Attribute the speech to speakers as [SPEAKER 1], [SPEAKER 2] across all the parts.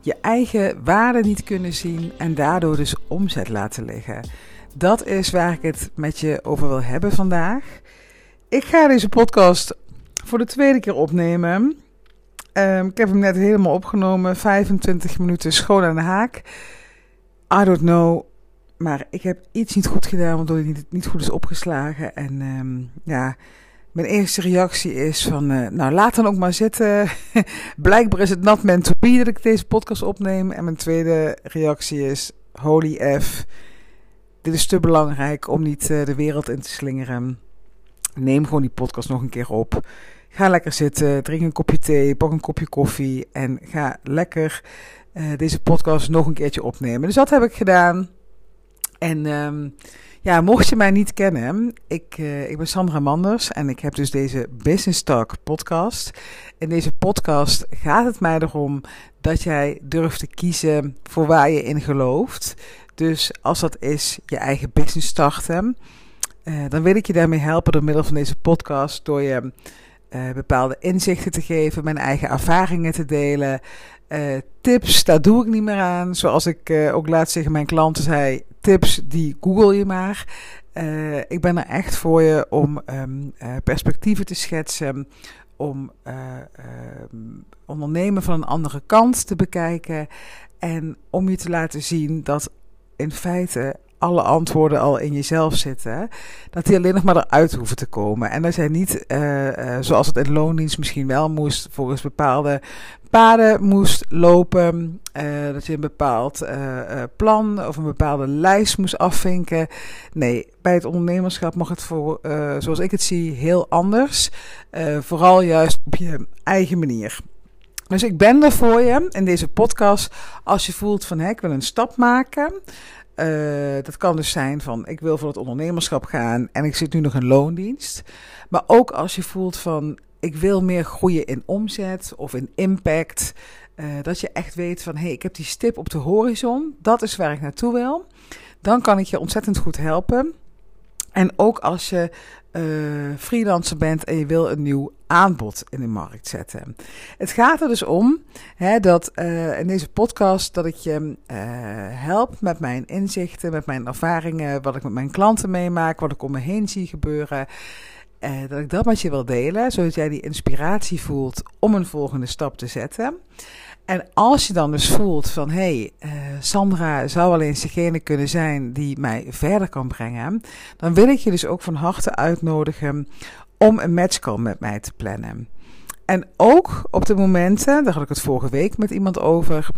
[SPEAKER 1] je eigen waarde niet kunnen zien en daardoor dus omzet laten liggen. Dat is waar ik het met je over wil hebben vandaag. Ik ga deze podcast voor de tweede keer opnemen. Um, ik heb hem net helemaal opgenomen, 25 minuten schoon aan de haak. I don't know, maar ik heb iets niet goed gedaan, waardoor het niet, niet goed is opgeslagen. En um, ja, mijn eerste reactie is van, uh, nou laat dan ook maar zitten. Blijkbaar is het not meant dat ik deze podcast opneem. En mijn tweede reactie is, holy F, dit is te belangrijk om niet uh, de wereld in te slingeren. Neem gewoon die podcast nog een keer op. Ga lekker zitten, drink een kopje thee, pak een kopje koffie en ga lekker uh, deze podcast nog een keertje opnemen. Dus dat heb ik gedaan. En um, ja, mocht je mij niet kennen, ik, uh, ik ben Sandra Manders en ik heb dus deze Business Talk podcast. In deze podcast gaat het mij erom dat jij durft te kiezen voor waar je in gelooft. Dus als dat is je eigen business starten, uh, dan wil ik je daarmee helpen door middel van deze podcast, door je uh, bepaalde inzichten te geven, mijn eigen ervaringen te delen. Uh, tips, daar doe ik niet meer aan. Zoals ik uh, ook laatst tegen mijn klanten zei, tips die google je maar. Uh, ik ben er echt voor je om um, perspectieven te schetsen, om um, ondernemen van een andere kant te bekijken en om je te laten zien dat in feite alle antwoorden al in jezelf zitten. Dat die alleen nog maar eruit hoeven te komen. En dat jij niet, uh, uh, zoals het in loondienst misschien wel moest, volgens bepaalde paden moest lopen. Uh, dat je een bepaald plan of een bepaalde lijst moest afvinken. Nee, bij het ondernemerschap mag het voor, zoals ik het zie, heel anders. vooral juist op je eigen manier. Dus ik ben er voor je in deze podcast als je voelt van hé, ik wil een stap maken. Uh, dat kan dus zijn van ik wil voor het ondernemerschap gaan en ik zit nu nog in loondienst. Maar ook als je voelt van ik wil meer groeien in omzet of in impact. Uh, dat je echt weet van hé, hey, ik heb die stip op de horizon. Dat is waar ik naartoe wil. Dan kan ik je ontzettend goed helpen. En ook als je uh, freelancer bent en je wil een nieuw aanbod in de markt zetten. Het gaat er dus om hè, dat uh, in deze podcast dat ik je uh, help met mijn inzichten, met mijn ervaringen, wat ik met mijn klanten meemaak, wat ik om me heen zie gebeuren. Dat ik dat met je wil delen, zodat jij die inspiratie voelt om een volgende stap te zetten. En als je dan dus voelt van hé, hey, uh, Sandra zou wel eens degene kunnen zijn die mij verder kan brengen, dan wil ik je dus ook van harte uitnodigen om een matchcall met mij te plannen. En ook op de momenten, daar had ik het vorige week met iemand over.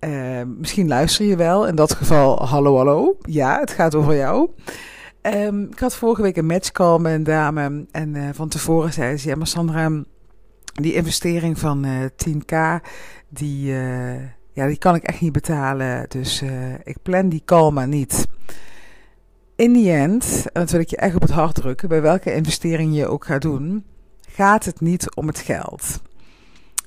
[SPEAKER 1] Uh, misschien luister je wel, in dat geval hallo hallo. Ja, het gaat over jou. Um, ik had vorige week een matchcall met een dame en uh, van tevoren zei ze, ja maar Sandra, die investering van uh, 10k, die, uh, ja, die kan ik echt niet betalen. Dus uh, ik plan die call maar niet. In die end, en dat wil ik je echt op het hart drukken, bij welke investering je ook gaat doen, gaat het niet om het geld.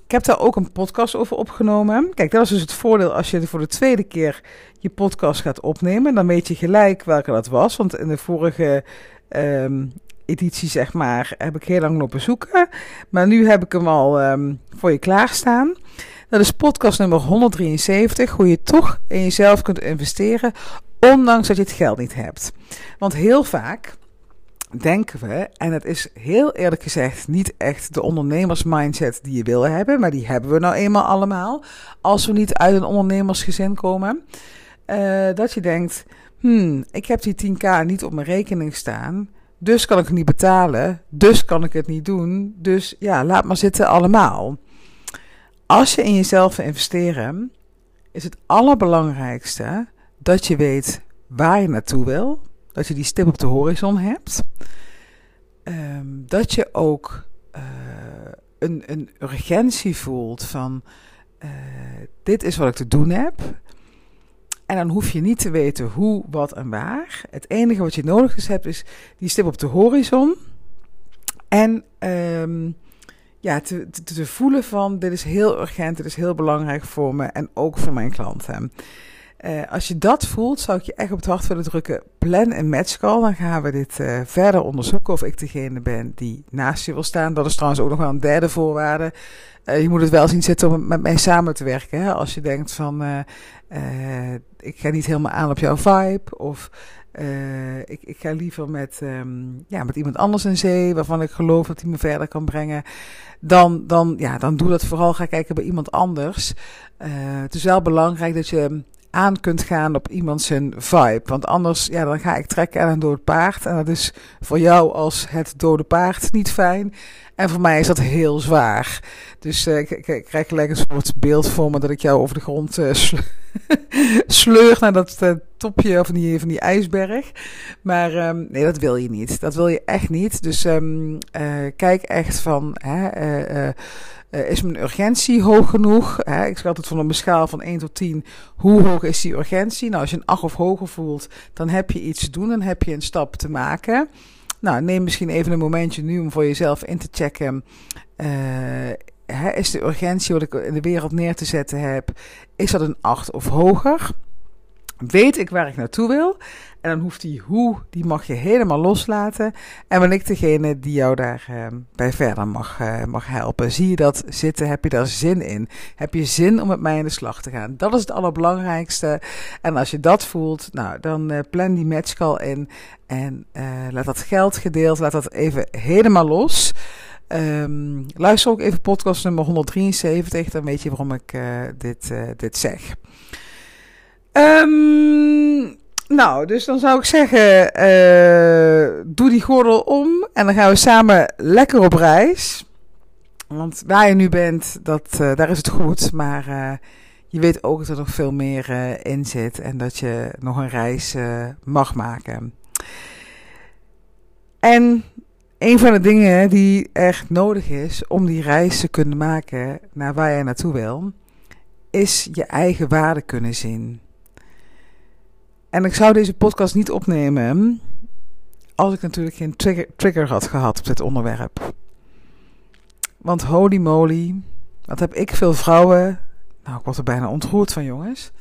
[SPEAKER 1] Ik heb daar ook een podcast over opgenomen. Kijk, dat is dus het voordeel als je voor de tweede keer je podcast gaat opnemen. Dan weet je gelijk welke dat was. Want in de vorige um, editie, zeg maar, heb ik heel lang lopen zoeken. Maar nu heb ik hem al um, voor je klaarstaan. Dat is podcast nummer 173. Hoe je toch in jezelf kunt investeren, ondanks dat je het geld niet hebt. Want heel vaak denken we, en het is heel eerlijk gezegd niet echt de ondernemersmindset die je wil hebben, maar die hebben we nou eenmaal allemaal, als we niet uit een ondernemersgezin komen, uh, dat je denkt, hmm, ik heb die 10k niet op mijn rekening staan, dus kan ik het niet betalen, dus kan ik het niet doen, dus ja, laat maar zitten allemaal. Als je in jezelf wil investeren, is het allerbelangrijkste dat je weet waar je naartoe wil. Dat je die stip op de horizon hebt. Um, dat je ook uh, een, een urgentie voelt van uh, dit is wat ik te doen heb. En dan hoef je niet te weten hoe, wat en waar. Het enige wat je nodig is hebt is die stip op de horizon. En um, ja, te, te, voelen van dit is heel urgent, dit is heel belangrijk voor me en ook voor mijn klanten. Uh, als je dat voelt, zou ik je echt op het hart willen drukken. Plan een matchcall. Dan gaan we dit uh, verder onderzoeken of ik degene ben die naast je wil staan. Dat is trouwens ook nog wel een derde voorwaarde. Uh, je moet het wel zien zitten om met mij samen te werken. Hè? Als je denkt van, ik ga niet helemaal aan op jouw vibe. Of ik, ik, ga liever met, um, ja, met iemand anders in zee, waarvan ik geloof dat hij me verder kan brengen. Dan, dan, ja, dan doe dat vooral. Ga kijken bij iemand anders. het is wel belangrijk dat je aan kunt gaan op iemand zijn vibe. Want anders, ja, dan ga ik trekken aan een dood paard. En dat is voor jou als het dode paard niet fijn. En voor mij is dat heel zwaar. Dus uh, ik, ik, krijg gelijk een soort beeld voor me dat ik jou over de grond uh, sleur naar dat uh, topje van die, van die ijsberg. Maar um, nee, dat wil je niet. Dat wil je echt niet. Dus um, kijk echt van. Hè, uh, is mijn urgentie hoog genoeg? Hè? Ik schat het van een schaal van 1 tot 10. Hoe hoog is die urgentie? Nou, als je een 8 of hoger voelt, dan heb je iets te doen. Dan heb je een stap te maken. Nou, neem misschien even een momentje nu om voor jezelf in te checken. Uh, hè, is de urgentie wat ik in de wereld neer te zetten heb, is dat een 8 of hoger? Weet ik waar ik naartoe wil? En dan hoeft die hoe, die mag je helemaal loslaten. En ben ik degene die jou daarbij uh, bij verder mag, uh, mag helpen. Zie je dat zitten? Heb je daar zin in? Heb je zin om met mij in de slag te gaan? Dat is het allerbelangrijkste. En als je dat voelt, nou, dan uh, plan die matchcall in. En uh, laat dat geld gedeeld, laat dat even helemaal los. Um, luister ook even podcast nummer 173, dan weet je waarom ik dit, dit zeg. Um, nou, dus dan zou ik zeggen, uh, doe die gordel om en dan gaan we samen lekker op reis. Want waar je nu bent, dat, uh, daar is het goed, maar uh, je weet ook dat er nog veel meer in zit en dat je nog een reis mag maken. En een van de dingen die echt nodig is om die reis te kunnen maken naar waar je naartoe wil, is je eigen waarde kunnen zien. En ik zou deze podcast niet opnemen als ik natuurlijk geen trigger, had gehad op dit onderwerp. Want holy moly, wat heb ik veel vrouwen. Nou, ik word er bijna ontroerd van, jongens.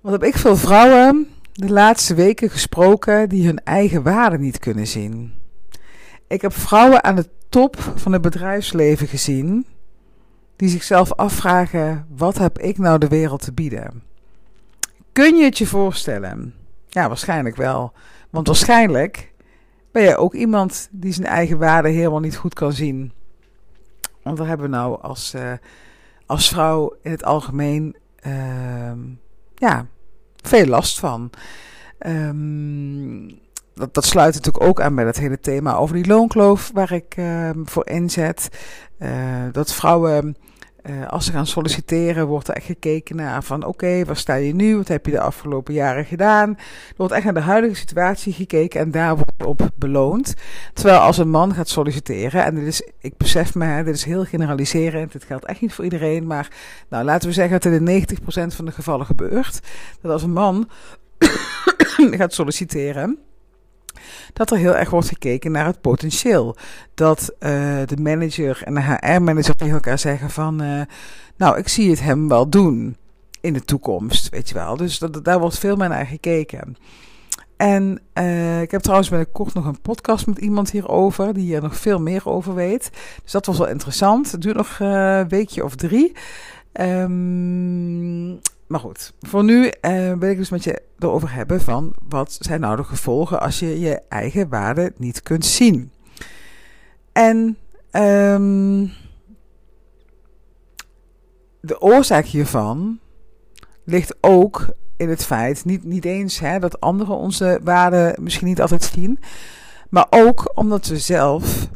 [SPEAKER 1] Wat heb ik veel vrouwen de laatste weken gesproken die hun eigen waarde niet kunnen zien. Ik heb vrouwen aan de top van het bedrijfsleven gezien die zichzelf afvragen: wat heb ik nou de wereld te bieden? Kun je het je voorstellen? Ja, waarschijnlijk wel. Want waarschijnlijk ben je ook iemand die zijn eigen waarde helemaal niet goed kan zien. Want daar hebben we nou als, uh, als vrouw in het algemeen uh, ja, veel last van. Um, dat, dat, sluit natuurlijk ook aan bij dat hele thema over die loonkloof waar ik uh, voor inzet. Uh, dat vrouwen uh, als ze gaan solliciteren, wordt er echt gekeken naar van oké, waar sta je nu? Wat heb je de afgelopen jaren gedaan? Er wordt echt naar de huidige situatie gekeken en daar wordt op beloond. Terwijl als een man gaat solliciteren, en dit is, ik besef me, dit is heel generaliserend, dit geldt echt niet voor iedereen, maar nou, laten we zeggen dat het in 90% van de gevallen gebeurt. Dat als een man gaat solliciteren dat er heel erg wordt gekeken naar het potentieel. Dat uh, de manager en de HR-manager tegen elkaar zeggen van, uh, nou, ik zie het hem wel doen in de toekomst, weet je wel. Dus dat, daar wordt veel meer naar gekeken. En uh, ik heb trouwens binnenkort nog een podcast met iemand hierover, die hier nog veel meer over weet. Dus dat was wel interessant. Het duurt nog een weekje of drie. Um, maar goed, voor nu uh, wil ik dus met je erover hebben van wat zijn nou de gevolgen als je je eigen waarde niet kunt zien. En um, de oorzaak hiervan ligt ook in het feit, niet, niet eens hè, dat anderen onze waarde misschien niet altijd zien, maar ook omdat we zelf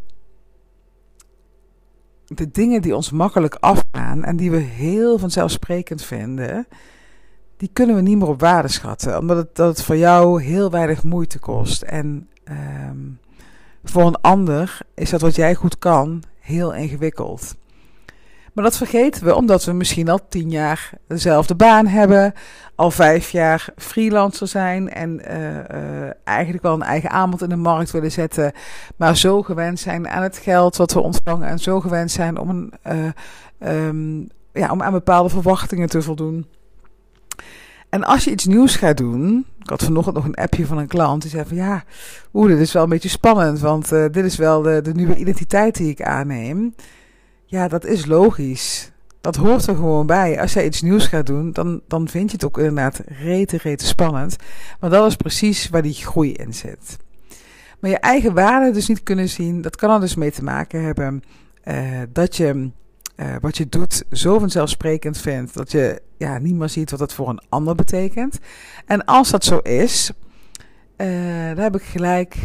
[SPEAKER 1] de dingen die ons makkelijk afgaan en die we heel vanzelfsprekend vinden, die kunnen we niet meer op waarde schatten. Omdat het, dat voor jou heel weinig moeite kost. En um, voor een ander is dat wat jij goed kan heel ingewikkeld. Maar dat vergeten we omdat we misschien al tien jaar dezelfde baan hebben, al vijf jaar freelancer zijn en uh, uh, eigenlijk wel een eigen aanbod in de markt willen zetten, maar zo gewend zijn aan het geld wat we ontvangen en zo gewend zijn om, een, uh, um, ja, om aan bepaalde verwachtingen te voldoen. En als je iets nieuws gaat doen. Ik had vanochtend nog een appje van een klant. Die zei van ja, oeh, dit is wel een beetje spannend. Want dit is wel de, de nieuwe identiteit die ik aanneem. Ja, dat is logisch. Dat hoort er gewoon bij. Als jij iets nieuws gaat doen, dan, dan vind je het ook inderdaad rete, rete spannend. Maar dat is precies waar die groei in zit. Maar je eigen waarde dus niet kunnen zien, dat kan er dus mee te maken hebben uh, dat je uh, wat je doet zo vanzelfsprekend vindt dat je ja, niet meer ziet wat het voor een ander betekent. En als dat zo is, uh, dan heb ik gelijk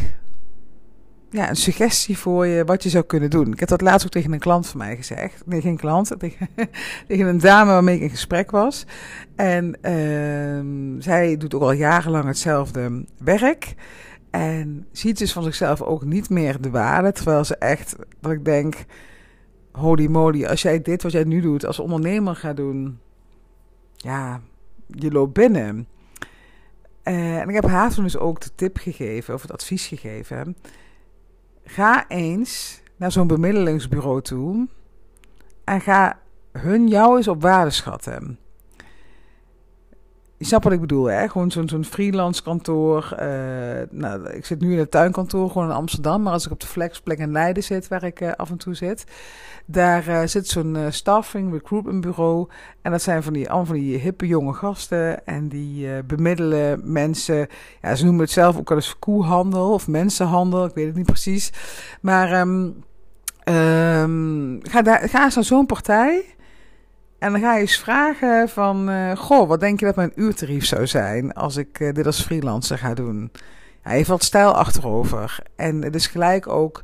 [SPEAKER 1] ja, een suggestie voor je wat je zou kunnen doen. Ik heb dat laatst ook tegen een klant van mij gezegd. Nee, geen klant, tegen, tegen een dame waarmee ik in gesprek was. En uh, zij doet ook al jarenlang hetzelfde werk. En ziet dus van zichzelf ook niet meer de waarde. Terwijl ze echt, dat ik denk, holy moly, als jij dit wat jij nu doet als ondernemer gaat doen, ja, je loopt binnen. Uh, en ik heb haar toen dus ook de tip gegeven, of het advies gegeven. Ga eens naar zo'n bemiddelingsbureau toe en ga hun jou eens op waarde schatten. Je snapt wat ik bedoel, hè? Gewoon zo'n zo'n freelance kantoor. Uh, nou, ik zit nu in het tuinkantoor, gewoon in Amsterdam. Maar als ik op de flexplek in Leiden zit, waar ik uh, af en toe zit... daar uh, zit zo'n staffing, recruitment bureau. En dat zijn van die, allemaal van die hippe jonge gasten. En die bemiddelen mensen... Ja, ze noemen het zelf ook wel eens koehandel of mensenhandel. Ik weet het niet precies. Maar um, um, ga, daar, ga eens naar zo'n partij... En dan ga je eens vragen van, uh, goh, wat denk je dat mijn uurtarief zou zijn als ik uh, dit als freelancer ga doen? Ja, je valt stijl achterover. En het is gelijk ook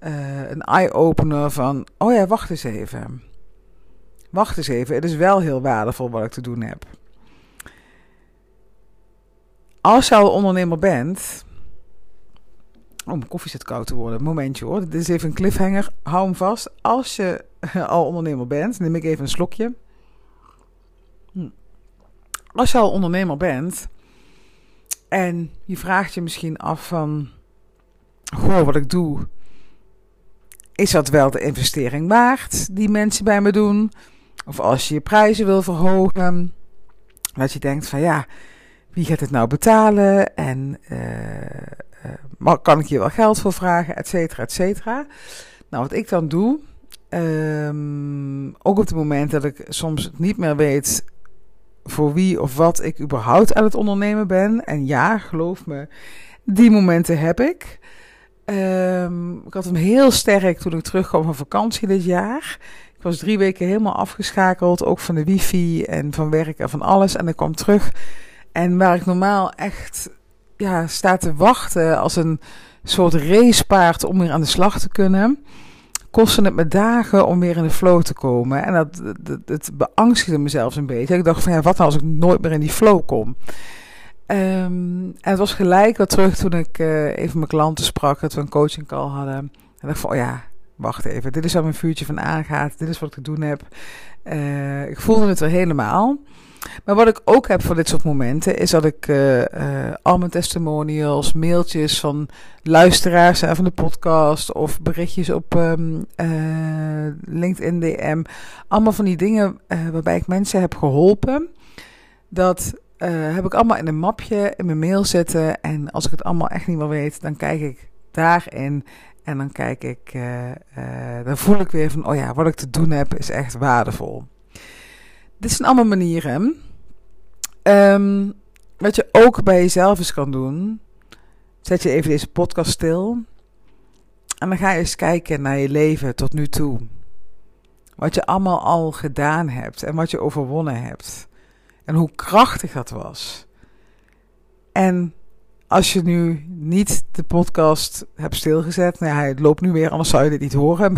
[SPEAKER 1] uh, een eye-opener van, oh ja, wacht eens even. Wacht eens even, het is wel heel waardevol wat ik te doen heb. Als je al ondernemer bent... Oh, mijn koffie zit koud te worden. Momentje hoor. Dit is even een cliffhanger. Hou hem vast. Als je al ondernemer bent, neem ik even een slokje. Hm. Als je al ondernemer bent en je vraagt je misschien af van, goh, wat ik doe, is dat wel de investering waard die mensen bij me doen? Of als je je prijzen wil verhogen, dat je denkt van ja, wie gaat het nou betalen? En uh, uh, kan ik hier wel geld voor vragen, et cetera, et cetera. Nou, wat ik dan doe, Um, ook op het moment dat ik soms niet meer weet voor wie of wat ik überhaupt aan het ondernemen ben. En ja, geloof me, die momenten heb ik. Um, ik had hem heel sterk toen ik terugkwam van vakantie dit jaar. Ik was drie weken helemaal afgeschakeld, ook van de wifi en van werk en van alles. En ik kwam terug. En waar ik normaal echt ja, sta te wachten als een soort racepaard om weer aan de slag te kunnen kostte het me dagen om weer in de flow te komen. En dat, dat, beangstigde me zelfs een beetje. Ik dacht van ja, wat nou als ik nooit meer in die flow kom? Um, en het was gelijk wat terug toen ik uh, even mijn klanten sprak, dat we een coaching call hadden. En dacht van, oh ja, wacht even, dit is waar mijn vuurtje van aangaat, dit is wat ik te doen heb. Uh, ik voelde het er helemaal. Maar wat ik ook heb voor dit soort momenten is dat ik uh, al mijn testimonials, mailtjes van luisteraars van de podcast of berichtjes op um, uh, LinkedIn DM, allemaal van die dingen waarbij ik mensen heb geholpen. Dat heb ik allemaal in een mapje in mijn mail zitten. En als ik het allemaal echt niet meer weet, dan kijk ik daarin. En dan kijk ik, dan voel ik weer van, oh ja, wat ik te doen heb is echt waardevol. Dit zijn allemaal manieren. Um, wat je ook bij jezelf eens kan doen. Zet je even deze podcast stil. En dan ga je eens kijken naar je leven tot nu toe. Wat je allemaal al gedaan hebt. En wat je overwonnen hebt. En hoe krachtig dat was. En als je nu niet de podcast hebt stilgezet, nou ja, het loopt nu weer, anders zou je dit niet horen.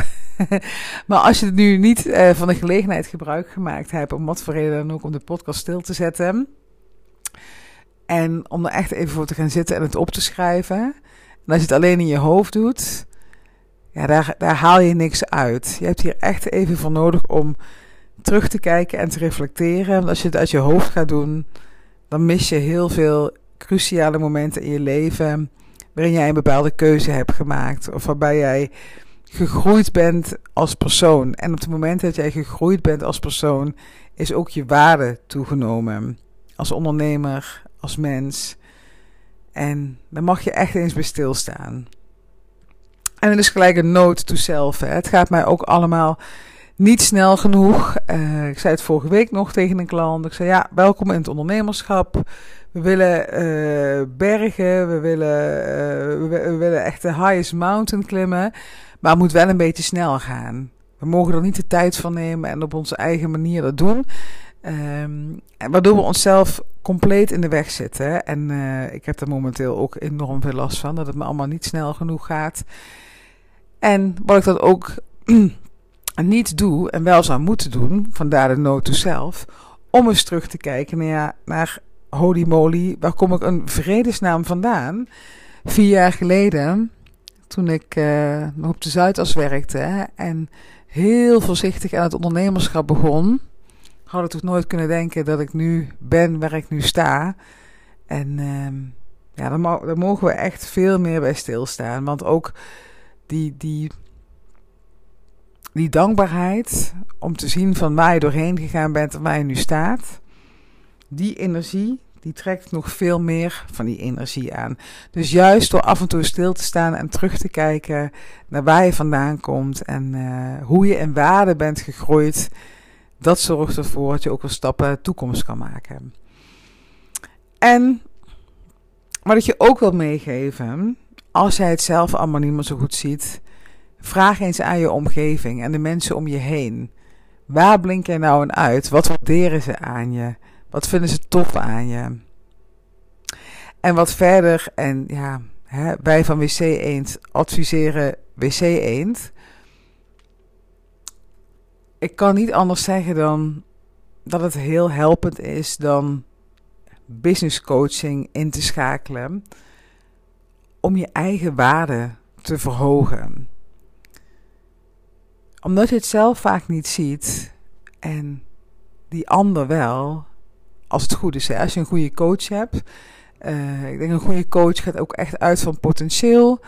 [SPEAKER 1] maar als je het nu niet uh, van de gelegenheid gebruik gemaakt hebt, om wat voor reden dan ook, om de podcast stil te zetten. En om er echt even voor te gaan zitten en het op te schrijven. En als je het alleen in je hoofd doet, ja, daar, daar haal je niks uit. Je hebt hier echt even voor nodig om terug te kijken en te reflecteren. Want als je het uit je hoofd gaat doen, dan mis je heel veel cruciale momenten in je leven waarin jij een bepaalde keuze hebt gemaakt of waarbij jij gegroeid bent als persoon. En op het moment dat jij gegroeid bent als persoon, is ook je waarde toegenomen als ondernemer, als mens. En daar mag je echt eens bij stilstaan. En het is gelijk een note to self. Hè. Het gaat mij ook allemaal niet snel genoeg. Uh, ik zei het vorige week nog tegen een klant. Ik zei ja, welkom in het ondernemerschap. We willen uh, bergen, we willen, uh, we, willen echt de highest mountain klimmen. Maar het moet wel een beetje snel gaan. We mogen er niet de tijd van nemen en op onze eigen manier dat doen. Um, waardoor we onszelf compleet in de weg zitten. En uh, ik heb er momenteel ook enorm veel last van. Dat het me allemaal niet snel genoeg gaat. En wat ik dat ook niet doe en wel zou moeten doen, vandaar de note to om eens terug te kijken naar, naar holy moly, waar kom ik een vredesnaam vandaan? Vier jaar geleden, toen ik nog op de Zuidas werkte en heel voorzichtig aan het ondernemerschap begon, had ik toch nooit kunnen denken dat ik nu ben waar ik nu sta. En uh, ja, daar, daar mogen we echt veel meer bij stilstaan. Want ook die, die, die dankbaarheid om te zien van waar je doorheen gegaan bent en waar je nu staat, die energie, die trekt nog veel meer van die energie aan. Dus juist door af en toe stil te staan en terug te kijken naar waar je vandaan komt en uh, hoe je in waarde bent gegroeid, dat zorgt ervoor dat je ook wel stappen toekomst kan maken. En wat ik je ook wil meegeven, als jij het zelf allemaal niet meer zo goed ziet, vraag eens aan je omgeving en de mensen om je heen. Waar blink jij nou in uit? Wat waarderen ze aan je? Wat vinden ze tof aan je? En wat verder, en ja, hè, wij van WC Eend adviseren WC Eend. Ik kan niet anders zeggen dan dat het heel helpend is dan business coaching in te schakelen om je eigen waarde te verhogen. Omdat je het zelf vaak niet ziet en die ander wel, als het goed is. Hè? Als je een goede coach hebt, uh, ik denk een goede coach gaat ook echt uit van potentieel.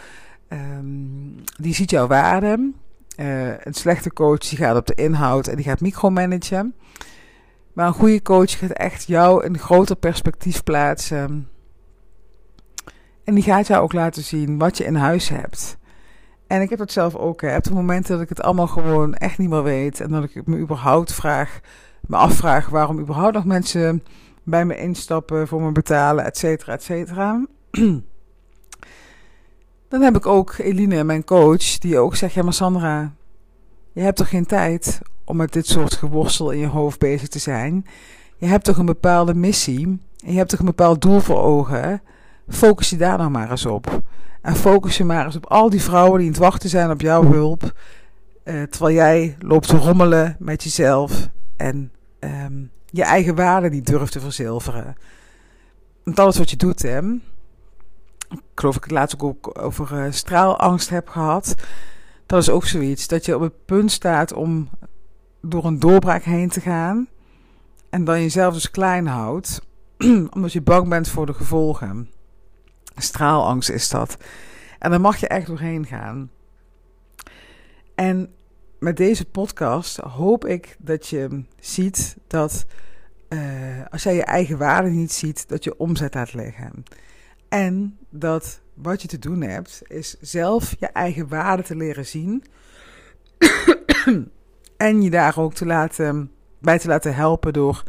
[SPEAKER 1] Um, die ziet jouw waarde. Uh, een slechte coach die gaat op de inhoud en die gaat micromanagen. Maar een goede coach gaat echt jou een groter perspectief plaatsen. En die gaat jou ook laten zien wat je in huis hebt. En ik heb dat zelf ook. Hè. Op het moment dat ik het allemaal gewoon echt niet meer weet. En dat ik me überhaupt vraag, me afvraag waarom überhaupt nog mensen bij me instappen, voor me betalen, et cetera, et cetera. Dan heb ik ook Eline, mijn coach, die ook zegt: Ja, maar Sandra, je hebt toch geen tijd om met dit soort geworstel in je hoofd bezig te zijn? Je hebt toch een bepaalde missie? En je hebt toch een bepaald doel voor ogen? Focus je daar nou maar eens op. En focus je maar eens op al die vrouwen die in het wachten zijn op jouw hulp. Uh, terwijl jij loopt te rommelen met jezelf en um, je eigen waarde niet durft te verzilveren. Want alles wat je doet, hè. Ik geloof ik het laatst ook over uh, straalangst heb gehad. Dat is ook zoiets. Dat je op het punt staat om door een doorbraak heen te gaan. En dan jezelf dus klein houdt. omdat je bang bent voor de gevolgen. Straalangst is dat. En daar mag je echt doorheen gaan. En met deze podcast hoop ik dat je ziet dat uh, als jij je eigen waarde niet ziet, dat je omzet laat leggen. En dat wat je te doen hebt, is zelf je eigen waarde te leren zien. en je daar ook te laten, bij te laten helpen door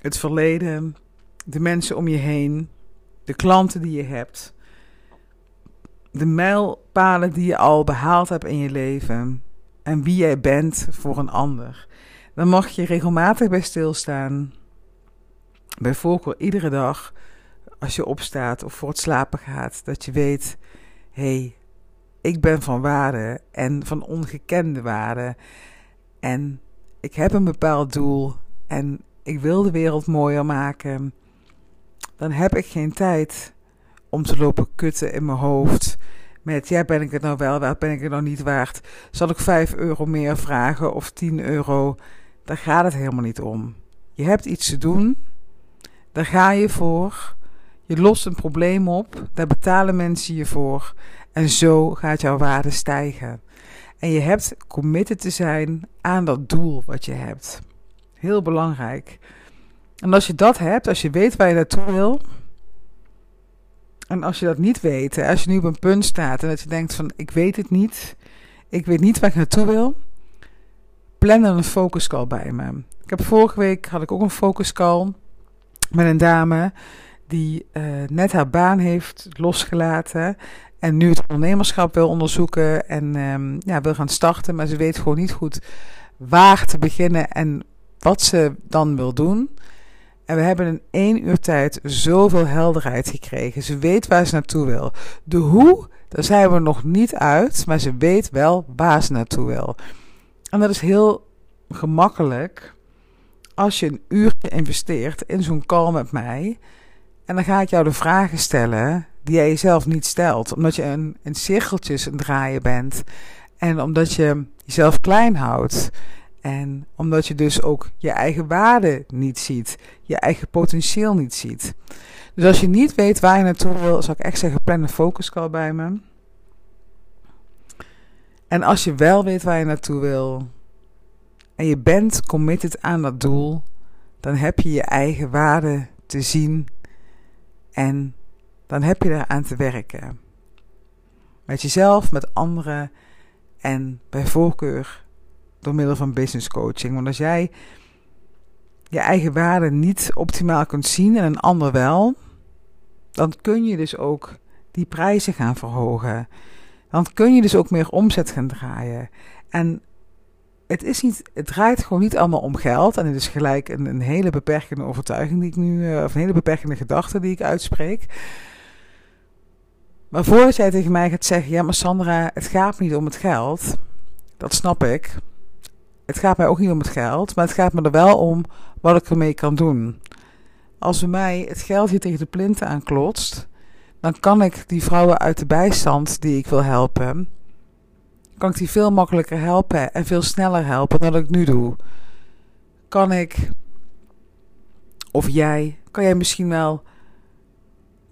[SPEAKER 1] het verleden, de mensen om je heen, de klanten die je hebt, de mijlpalen die je al behaald hebt in je leven en wie jij bent voor een ander. Dan mag je regelmatig bij stilstaan. Bij voorkeur iedere dag als je opstaat of voor het slapen gaat, dat je weet: hé, hey, ik ben van waarde en van ongekende waarde. En ik heb een bepaald doel en ik wil de wereld mooier maken dan heb ik geen tijd om te lopen kutten in mijn hoofd. Met, ja, ben ik het nou wel waard, ben ik het nou niet waard? Zal ik 5 euro meer vragen of 10 euro? Daar gaat het helemaal niet om. Je hebt iets te doen, daar ga je voor. Je lost een probleem op, daar betalen mensen je voor. En zo gaat jouw waarde stijgen. En je hebt committed te zijn aan dat doel wat je hebt. Heel belangrijk. En als je dat hebt, als je weet waar je naartoe wil. En als je dat niet weet, als je nu op een punt staat en dat je denkt van ik weet het niet. Ik weet niet waar ik naartoe wil. Plan dan een focus call bij me. Ik heb vorige week had ik ook een focus call met een dame die uh, net haar baan heeft losgelaten. En nu het ondernemerschap wil onderzoeken en um, ja, wil gaan starten. Maar ze weet gewoon niet goed waar te beginnen en wat ze dan wil doen. En we hebben in één uur tijd zoveel helderheid gekregen. Ze weet waar ze naartoe wil. De hoe, daar zijn we nog niet uit, maar ze weet wel waar ze naartoe wil. En dat is heel gemakkelijk als je een uurtje investeert in zo'n call met mij. En dan ga ik jou de vragen stellen die jij jezelf niet stelt. Omdat je een, in cirkeltjes aan draaien bent. En omdat je jezelf klein houdt. En omdat je dus ook je eigen waarde niet ziet. Je eigen potentieel niet ziet. Dus als je niet weet waar je naartoe wil, zou ik echt zeggen: plan een focus call bij me. En als je wel weet waar je naartoe wil. En je bent committed aan dat doel. Dan heb je je eigen waarde te zien. En dan heb je eraan te werken. Met jezelf, met anderen en bij voorkeur door middel van business coaching. Want als jij je eigen waarde niet optimaal kunt zien en een ander wel, dan kun je dus ook die prijzen gaan verhogen. Dan kun je dus ook meer omzet gaan draaien. En het, is niet, het draait gewoon niet allemaal om geld. En het is gelijk een, een hele beperkende overtuiging die ik nu, eh, of een hele beperkende gedachte die ik uitspreek. Maar voordat jij tegen mij gaat zeggen: Ja, maar Sandra, het gaat niet om het geld. Dat snap ik. Het gaat mij ook niet om het geld, maar het gaat me er wel om wat ik ermee kan doen. Als bij mij het geld hier tegen de plinten aanklotst, dan kan ik die vrouwen uit de bijstand die ik wil helpen, kan ik die veel makkelijker helpen en veel sneller helpen dan ik nu doe. Kan ik, of jij, kan jij misschien wel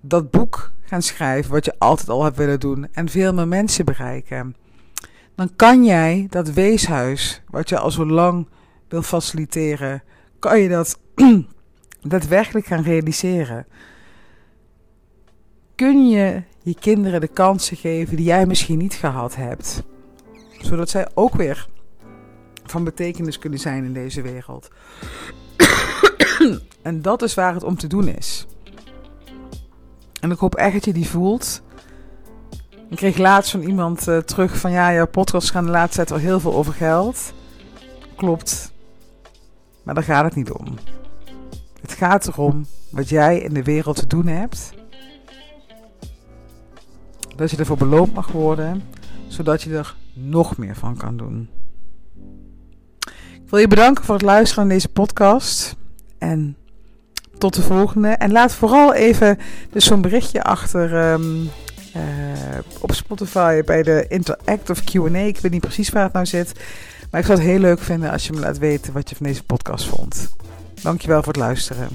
[SPEAKER 1] dat boek gaan schrijven wat je altijd al hebt willen doen en veel meer mensen bereiken. Dan kan jij dat weeshuis wat je al zo lang wil faciliteren, kan je dat daadwerkelijk gaan realiseren. Kun je je kinderen de kansen geven die jij misschien niet gehad hebt, zodat zij ook weer van betekenis kunnen zijn in deze wereld. en dat is waar het om te doen is. En ik hoop echt dat je die voelt. Ik kreeg laatst van iemand uh, terug van ja, jouw podcast gaan de laatste tijd al heel veel over geld. Klopt. Maar daar gaat het niet om. Het gaat erom wat jij in de wereld te doen hebt. Dat je ervoor beloond mag worden, zodat je er nog meer van kan doen. Ik wil je bedanken voor het luisteren naar deze podcast. En tot de volgende. En laat vooral even dus zo'n berichtje achter um, uh, op Spotify bij de Interactive Q&A. Ik weet niet precies waar het nou zit. Maar ik zou het heel leuk vinden als je me laat weten wat je van deze podcast vond. Dankjewel voor het luisteren.